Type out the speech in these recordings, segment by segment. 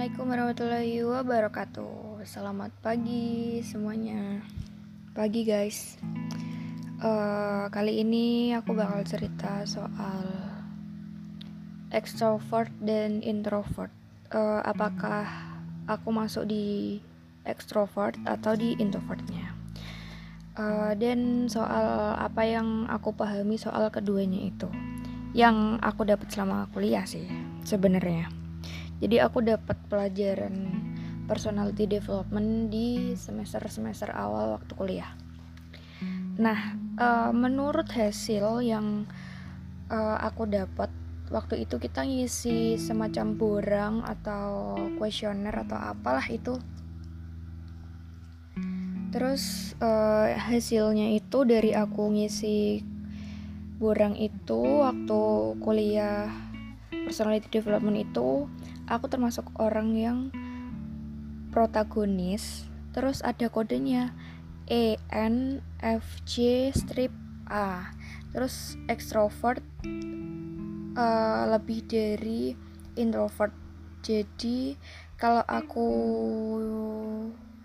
Assalamualaikum warahmatullahi wabarakatuh. Selamat pagi semuanya. Pagi guys. Uh, kali ini aku bakal cerita soal extrovert dan introvert. Uh, apakah aku masuk di extrovert atau di introvertnya? Uh, dan soal apa yang aku pahami soal keduanya itu, yang aku dapat selama kuliah sih sebenarnya jadi aku dapat pelajaran personality development di semester-semester awal waktu kuliah. Nah uh, menurut hasil yang uh, aku dapat waktu itu kita ngisi semacam borang atau kuesioner atau apalah itu. Terus uh, hasilnya itu dari aku ngisi borang itu waktu kuliah personality development itu aku termasuk orang yang protagonis. Terus ada kodenya E N F J strip A. Terus extrovert uh, lebih dari introvert. Jadi kalau aku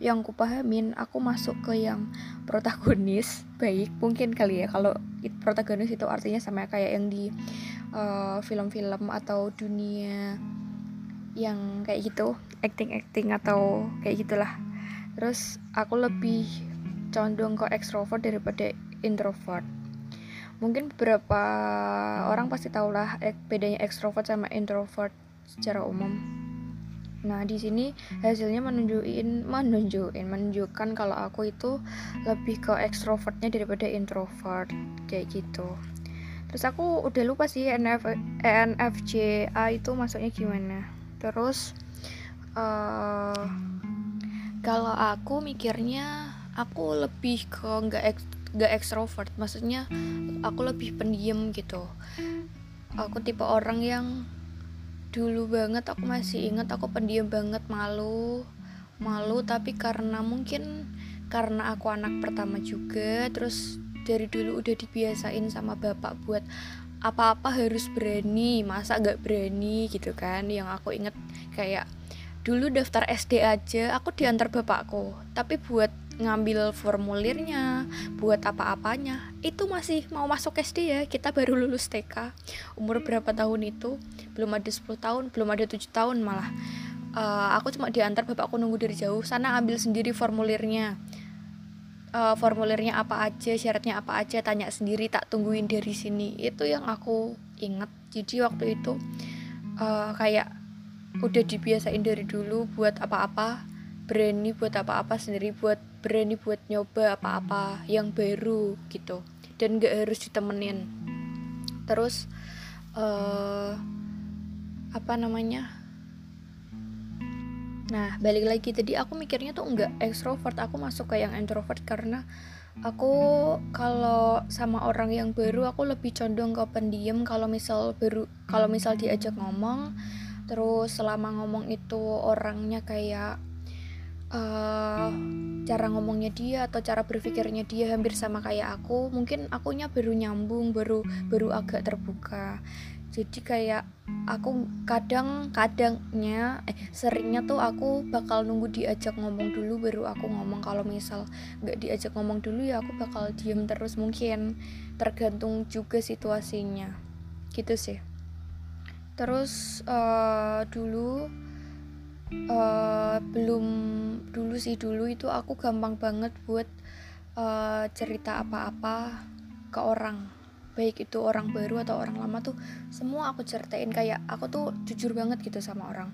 yang ku pahamin aku masuk ke yang protagonis. Baik mungkin kali ya. Kalau protagonis itu artinya sama kayak yang di eh, film-film uh, atau dunia yang kayak gitu acting acting atau kayak gitulah. Terus aku lebih condong ke extrovert daripada introvert. Mungkin beberapa orang pasti tahu lah bedanya extrovert sama introvert secara umum. Nah di sini hasilnya menunjukin menunjukin menunjukkan kalau aku itu lebih ke extrovertnya daripada introvert kayak gitu. Terus aku udah lupa sih NF, ENFJA itu masuknya gimana terus uh, kalau aku mikirnya aku lebih ke nggak ek, nggak ekstrovert maksudnya aku lebih pendiam gitu. Aku tipe orang yang dulu banget aku masih ingat aku pendiam banget malu malu. Tapi karena mungkin karena aku anak pertama juga terus dari dulu udah dibiasain sama bapak buat apa-apa harus berani masa gak berani gitu kan. Yang aku inget kayak dulu daftar SD aja aku diantar bapakku tapi buat ngambil formulirnya buat apa-apanya itu masih mau masuk SD ya kita baru lulus TK umur berapa tahun itu? Belum ada 10 tahun belum ada tujuh tahun malah. Uh, aku cuma diantar bapakku nunggu dari jauh sana ambil sendiri formulirnya uh, formulirnya apa aja syaratnya apa aja tanya sendiri tak tungguin dari sini. Itu yang aku inget jadi waktu itu uh, kayak udah dibiasain dari dulu buat apa-apa berani buat apa-apa sendiri buat berani buat nyoba apa-apa yang baru gitu dan gak harus ditemenin. Terus uh, apa namanya Nah, balik lagi tadi aku mikirnya tuh enggak ekstrovert, aku masuk ke yang introvert karena aku kalau sama orang yang baru aku lebih condong ke pendiam. Kalau misal baru kalau misal diajak ngomong terus selama ngomong itu orangnya kayak uh, cara ngomongnya dia atau cara berpikirnya dia hampir sama kayak aku mungkin akunya baru nyambung baru baru agak terbuka jadi kayak aku kadang kadangnya eh seringnya tuh aku bakal nunggu diajak ngomong dulu baru aku ngomong. Kalau misal nggak diajak ngomong dulu ya aku bakal diem terus mungkin. Tergantung juga situasinya. Gitu sih. Terus uh, dulu uh, belum dulu sih. Dulu itu aku gampang banget buat uh, cerita apa-apa ke orang baik itu orang baru atau orang lama tuh semua aku ceritain. Kayak aku tuh jujur banget gitu sama orang.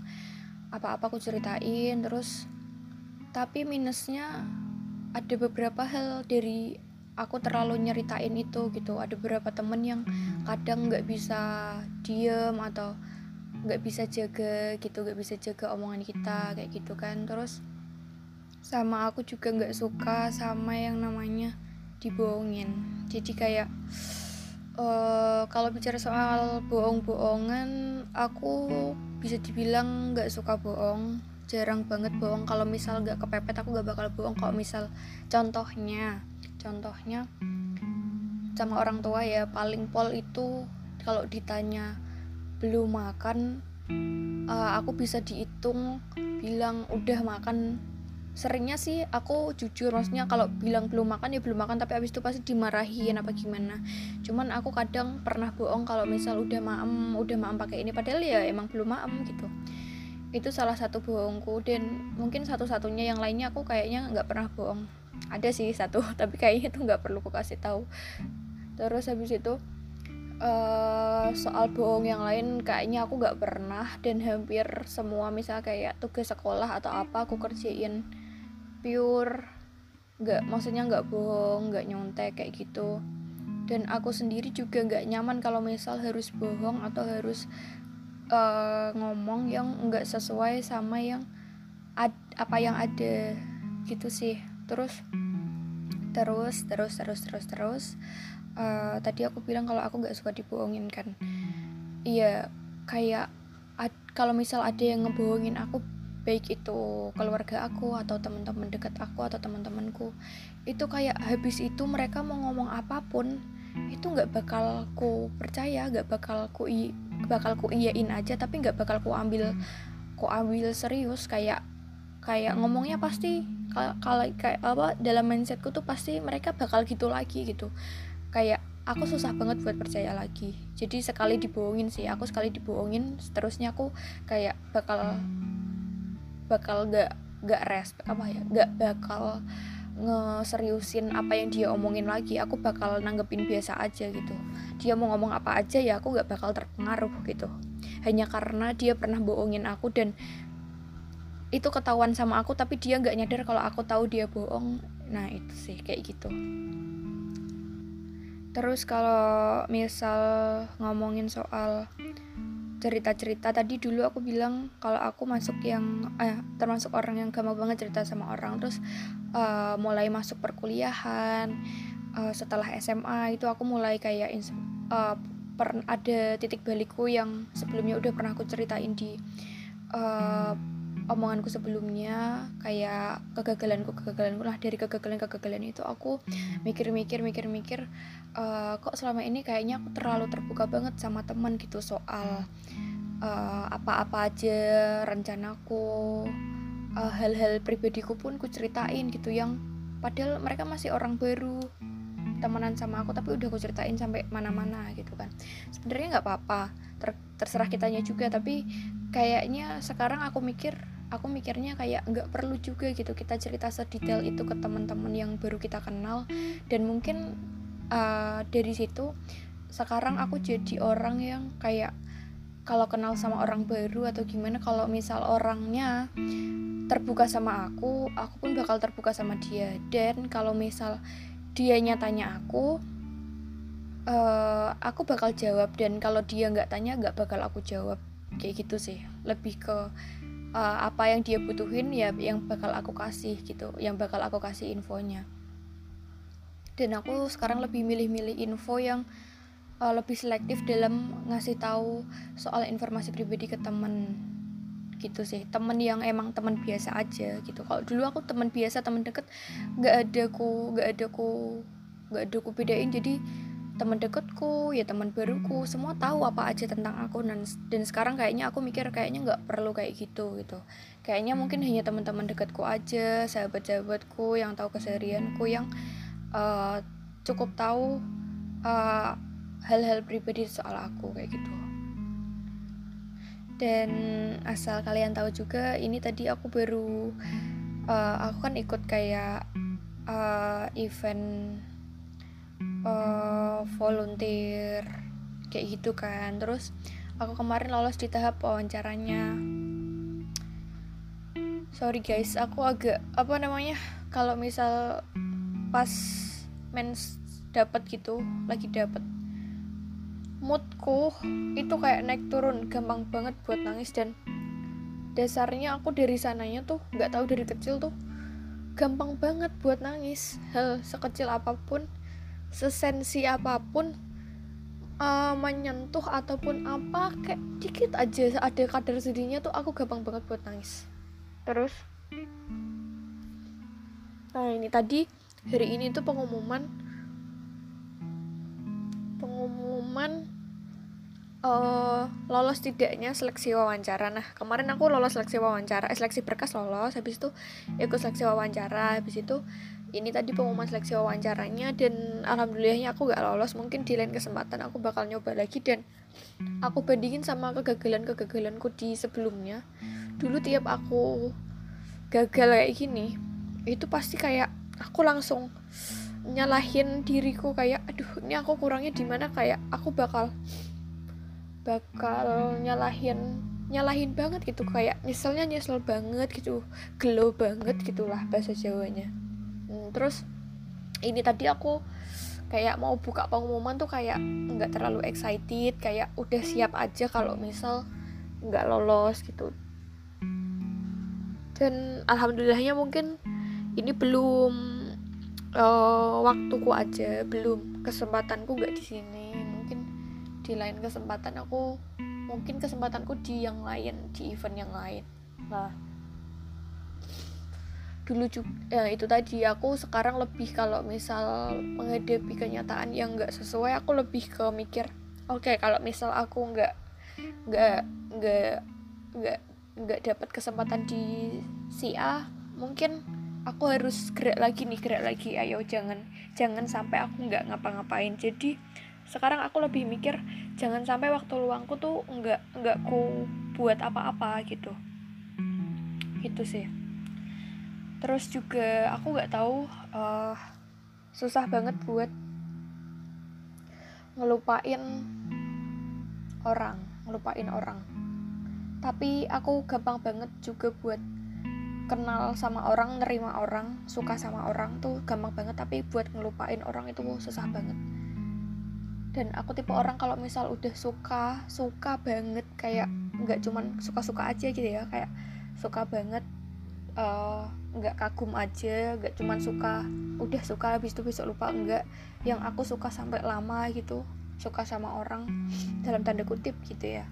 Apa-apa aku ceritain terus tapi minusnya ada beberapa hal dari aku terlalu nyeritain itu gitu. Ada beberapa temen yang kadang nggak bisa diem atau nggak bisa jaga gitu nggak bisa jaga omongan kita kayak gitu kan. Terus sama aku juga nggak suka sama yang namanya dibohongin. Jadi kayak uh, kalau bicara soal bohong-bohongan aku bisa dibilang nggak suka bohong. Jarang banget bohong. Kalau misal nggak kepepet aku nggak bakal bohong. Kalau misal contohnya contohnya sama orang tua ya paling pol itu kalau ditanya belum makan? Uh, aku bisa di ngitung bilang udah makan seringnya sih aku jujur maksudnya kalau bilang belum makan ya belum makan tapi abis itu pasti dimarahin apa gimana. Cuman aku kadang pernah bohong kalau misal udah maem udah maem pakai ini padahal ya emang belum maem gitu. Itu salah satu bohongku dan mungkin satu-satunya yang lainnya aku kayaknya nggak pernah bohong. Ada sih satu tapi kayaknya itu nggak perlu aku kasih tahu. Terus habis itu uh, soal bohong yang lain kayaknya aku nggak pernah dan hampir semua misal kayak tugas sekolah atau apa aku kerjain pure nggak maksudnya nggak bohong nggak nyontek kayak gitu. Dan aku sendiri juga nggak nyaman kalau misal harus bohong atau harus uh, ngomong yang nggak sesuai sama yang ad, apa yang ada gitu sih. Terus terus terus terus terus terus uh, tadi aku bilang kalau aku nggak suka dibohongin kan. Iya kayak kalau misal ada yang ngebohongin aku baik itu keluarga aku atau teman-teman dekat aku atau teman-temanku itu kayak habis itu mereka mau ngomong apa pun itu nggak bakal ku percaya nggak bakal ku i, bakal ku iyain aja tapi nggak bakal ku ambil ku ambil serius kayak kayak ngomongnya pasti kalau kayak apa dalam mindsetku tuh pasti mereka bakal gitu lagi gitu. Kayak aku susah banget buat percaya lagi. Jadi sekali dibohongin sih aku sekali dibohongin seterusnya aku kayak bakal bakal gak gak respect apa ya gak bakal ngeseriusin apa yang dia omongin lagi. Aku bakal nanggepin biasa aja gitu. Dia mau ngomong apa aja ya aku gak bakal terpengaruh gitu. Hanya karena dia pernah bohongin aku dan itu ketahuan sama aku tapi dia nggak nyadar kalau aku tahu dia bohong. Nah itu sih kayak gitu. Terus kalau misal ngomongin soal cerita-cerita. Tadi dulu aku bilang kalau aku masuk yang eh, termasuk orang yang gampang banget cerita sama orang. Terus uh, mulai masuk perkuliahan uh, setelah SMA itu aku mulai kayak uh, per, ada titik balikku yang sebelumnya udah pernah aku ceritain di uh, omonganku sebelumnya kayak kegagalanku kegagalanku lah dari kegagalan kegagalan itu aku mikir-mikir mikir-mikir uh, kok selama ini kayaknya aku terlalu terbuka banget sama teman gitu soal uh, apa-apa aja rencanaku uh, hal-hal pribadiku pun ku ceritain gitu yang padahal mereka masih orang baru temenan sama aku tapi udah aku ceritain sampai mana-mana gitu kan. Sebenarnya nggak apa-apa ter terserah kitanya juga tapi kayaknya sekarang aku mikir aku mikirnya kayak nggak perlu juga gitu kita cerita sedetail itu ke teman-teman yang baru kita kenal. Dan mungkin uh, dari situ sekarang aku jadi orang yang kayak kalau kenal sama orang baru atau gimana kalau misal orangnya terbuka sama aku aku pun bakal terbuka sama dia. Dan kalau misal dia nyatanya aku uh, aku bakal jawab. Dan kalau dia nggak tanya nggak bakal aku jawab kayak gitu sih. Lebih ke uh, apa yang dia butuhin ya yang bakal aku kasih gitu yang bakal aku kasih infonya. Dan aku sekarang lebih milih-milih info yang uh, lebih selektif dalam ngasih tahu soal informasi pribadi ke temen gitu sih. Temen yang emang teman biasa aja gitu. Kalau dulu aku teman biasa teman deket nggak ada ku nggak ada ku nggak ada ku bedain. Jadi teman deketku ya teman baruku semua tahu apa aja tentang aku dan dan sekarang kayaknya aku mikir kayaknya nggak perlu kayak gitu gitu. Kayaknya mungkin hanya teman-teman deketku aja sahabat-sahabatku yang tahu keseharianku yang uh, cukup tahu eh, hal-hal pribadi soal aku kayak gitu. Dan asal kalian tahu juga ini tadi aku baru uh, aku kan ikut kayak uh, event uh, volunteer kayak gitu kan. Terus aku kemarin lolos di tahap wawancaranya. Sorry guys aku agak apa namanya kalau misal pas mens dapat gitu lagi dapat moodku itu kayak naik turun. Gampang banget buat nangis dan dasarnya aku dari sananya tuh nggak tahu dari kecil tuh gampang banget buat nangis. Hal sekecil apa pun sesensi apa pun uh, menyentuh ataupun apa kayak dikit aja ada kadar sedihnya tuh aku gampang banget buat nangis. Terus? Nah ini tadi hari ini tuh pengumuman pengumuman uh, lolos tidaknya seleksi wawancara. Nah kemarin aku lolos seleksi wawancara eh, seleksi berkas lolos habis itu ikut seleksi wawancara habis itu ini tadi pengumuman seleksi wawancaranya dan alhamdulillahnya aku gak lolos. Mungkin di lain kesempatan aku bakal nyoba lagi dan aku bandingin sama kegagalan-kegagalanku di sebelumnya. Dulu tiap aku gagal kayak gini itu pasti kayak aku langsung nyalahin diriku kayak aduh ini aku kurangnya di mana? Kayak aku bakal bakal nyalahin nyalahin banget gitu. Kayak nyeselnya nyesel banget gitu gelo banget gitulah bahasa Jawanya terus ini tadi aku kayak mau buka pengumuman tuh kayak nggak terlalu excited kayak udah siap aja kalau misal nggak lolos gitu. Dan alhamdulillahnya mungkin ini belum uh, waktuku aja belum kesempatanku nggak di sini. Mungkin di lain kesempatan aku mungkin kesempatanku di yang lain di event yang lain. Nah dulu juga ya itu tadi. Aku sekarang lebih kalau misal menghadapi kenyataan yang nggak sesuai aku lebih ke mikir oke okay, kalau misal aku nggak nggak nggak nggak nggak dapat kesempatan di si A mungkin aku harus gerak lagi nih gerak lagi. Ayo jangan jangan sampai aku nggak ngapa-ngapain. Jadi sekarang aku lebih mikir jangan sampai waktu luangku tuh nggak nggak ku buat apa-apa gitu. Gitu sih terus juga aku nggak tahu uh, susah banget buat ngelupain orang ngelupain orang. Tapi aku gampang banget juga buat kenal sama orang nerima orang suka sama orang tuh gampang banget. Tapi buat ngelupain orang itu susah banget. Dan aku tipe orang kalau misal udah suka suka banget kayak nggak cuman suka-suka aja gitu ya kayak suka banget uh, nggak kagum aja nggak cuman suka udah suka habis itu besok lupa enggak yang aku suka sampai lama gitu suka sama orang dalam tanda kutip gitu ya.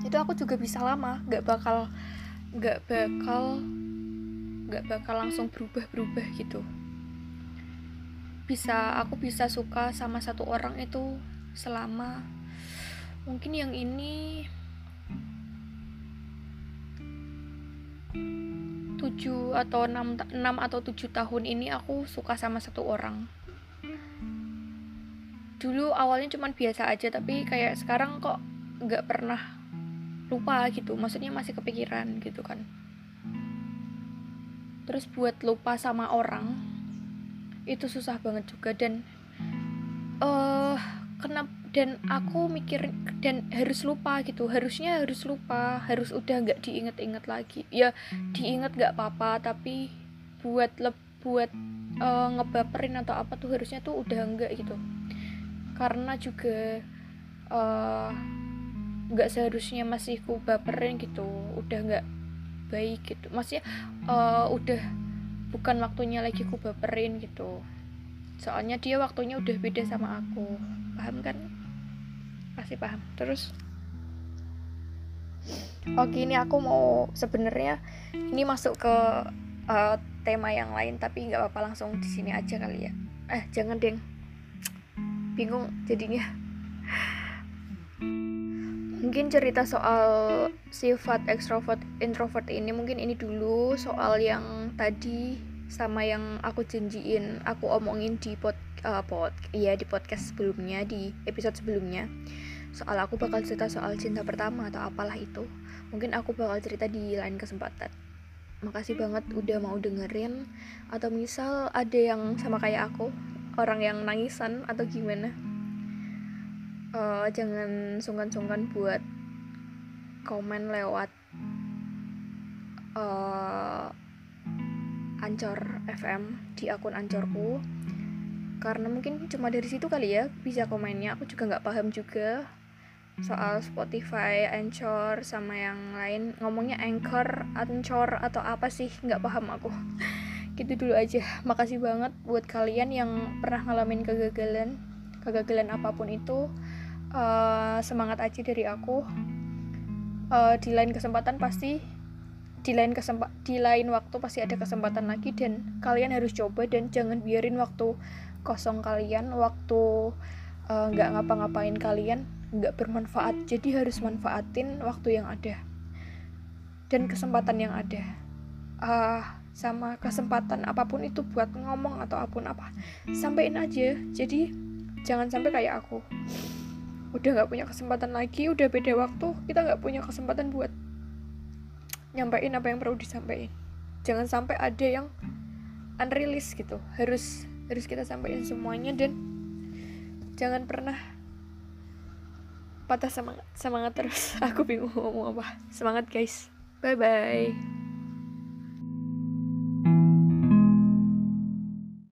Itu aku juga bisa lama nggak bakal nggak bakal nggak bakal langsung berubah berubah gitu. Bisa aku bisa suka sama satu orang itu selama mungkin yang ini 7 atau 6, 6 atau 7 tahun ini aku suka sama satu orang. Dulu awalnya cuman biasa aja tapi kayak sekarang kok nggak pernah lupa gitu. Maksudnya masih kepikiran gitu kan. Terus buat lupa sama orang itu susah banget juga. Dan eh uh, kenapa dan aku mikir dan harus lupa gitu. Harusnya harus lupa harus udah nggak diinget-inget lagi. Ya diinget nggak apa-apa tapi buat le buat uh, ngebaperin atau apa tuh harusnya tuh udah enggak gitu. Karena juga uh, nggak seharusnya masih ku baperin gitu. Udah nggak baik gitu. Maksudnya uh, udah bukan waktunya lagi ku baperin gitu. Soalnya dia waktunya udah beda sama aku. Paham kan pasti paham. Terus? Oke ini aku mau sebenarnya ini masuk ke uh, tema yang lain tapi nggak apa-apa langsung di sini aja kali ya. Eh jangan deng. Bingung jadinya. Mungkin cerita soal sifat extrovert introvert ini mungkin ini dulu soal yang tadi sama yang aku janjiin aku omongin di pod, uh, pod iya di podcast sebelumnya di episode sebelumnya soal aku bakal cerita soal cinta pertama atau apalah itu. Mungkin aku bakal cerita di lain kesempatan. Makasih banget udah mau dengerin. Atau misal ada yang sama kayak aku orang yang nangisan atau gimana uh, jangan sungkan-sungkan buat komen lewat uh, Ancor FM di akun Ancorku karena mungkin cuma dari situ kali ya bisa komennya. Aku juga nggak paham juga soal Spotify, Anchor sama yang lain. Ngomongnya Anchor, Anchor atau apa sih? Nggak paham aku. Gitu dulu aja. Makasih banget buat kalian yang pernah ngalamin kegagalan kegagalan apa pun itu. Uh, semangat aja dari aku. Uh, di lain kesempatan pasti di lain kesempat di lain waktu pasti ada kesempatan lagi dan kalian harus coba dan jangan biarin waktu kosong kalian waktu nggak uh, ngapa-ngapain kalian nggak bermanfaat. Jadi harus manfaatin waktu yang ada dan kesempatan yang ada. Uh, sama kesempatan apa pun itu buat ngomong atau apa pun apa sampein aja. Jadi jangan sampai kayak aku udah nggak punya kesempatan lagi udah beda waktu kita nggak punya kesempatan buat nyampein apa yang perlu disampaikan. Jangan sampai ada yang unreleased gitu. Harus harus kita sampaikan semuanya dan jangan pernah patah semangat semangat terus. Aku bingung ngomong apa. Semangat guys. Bye bye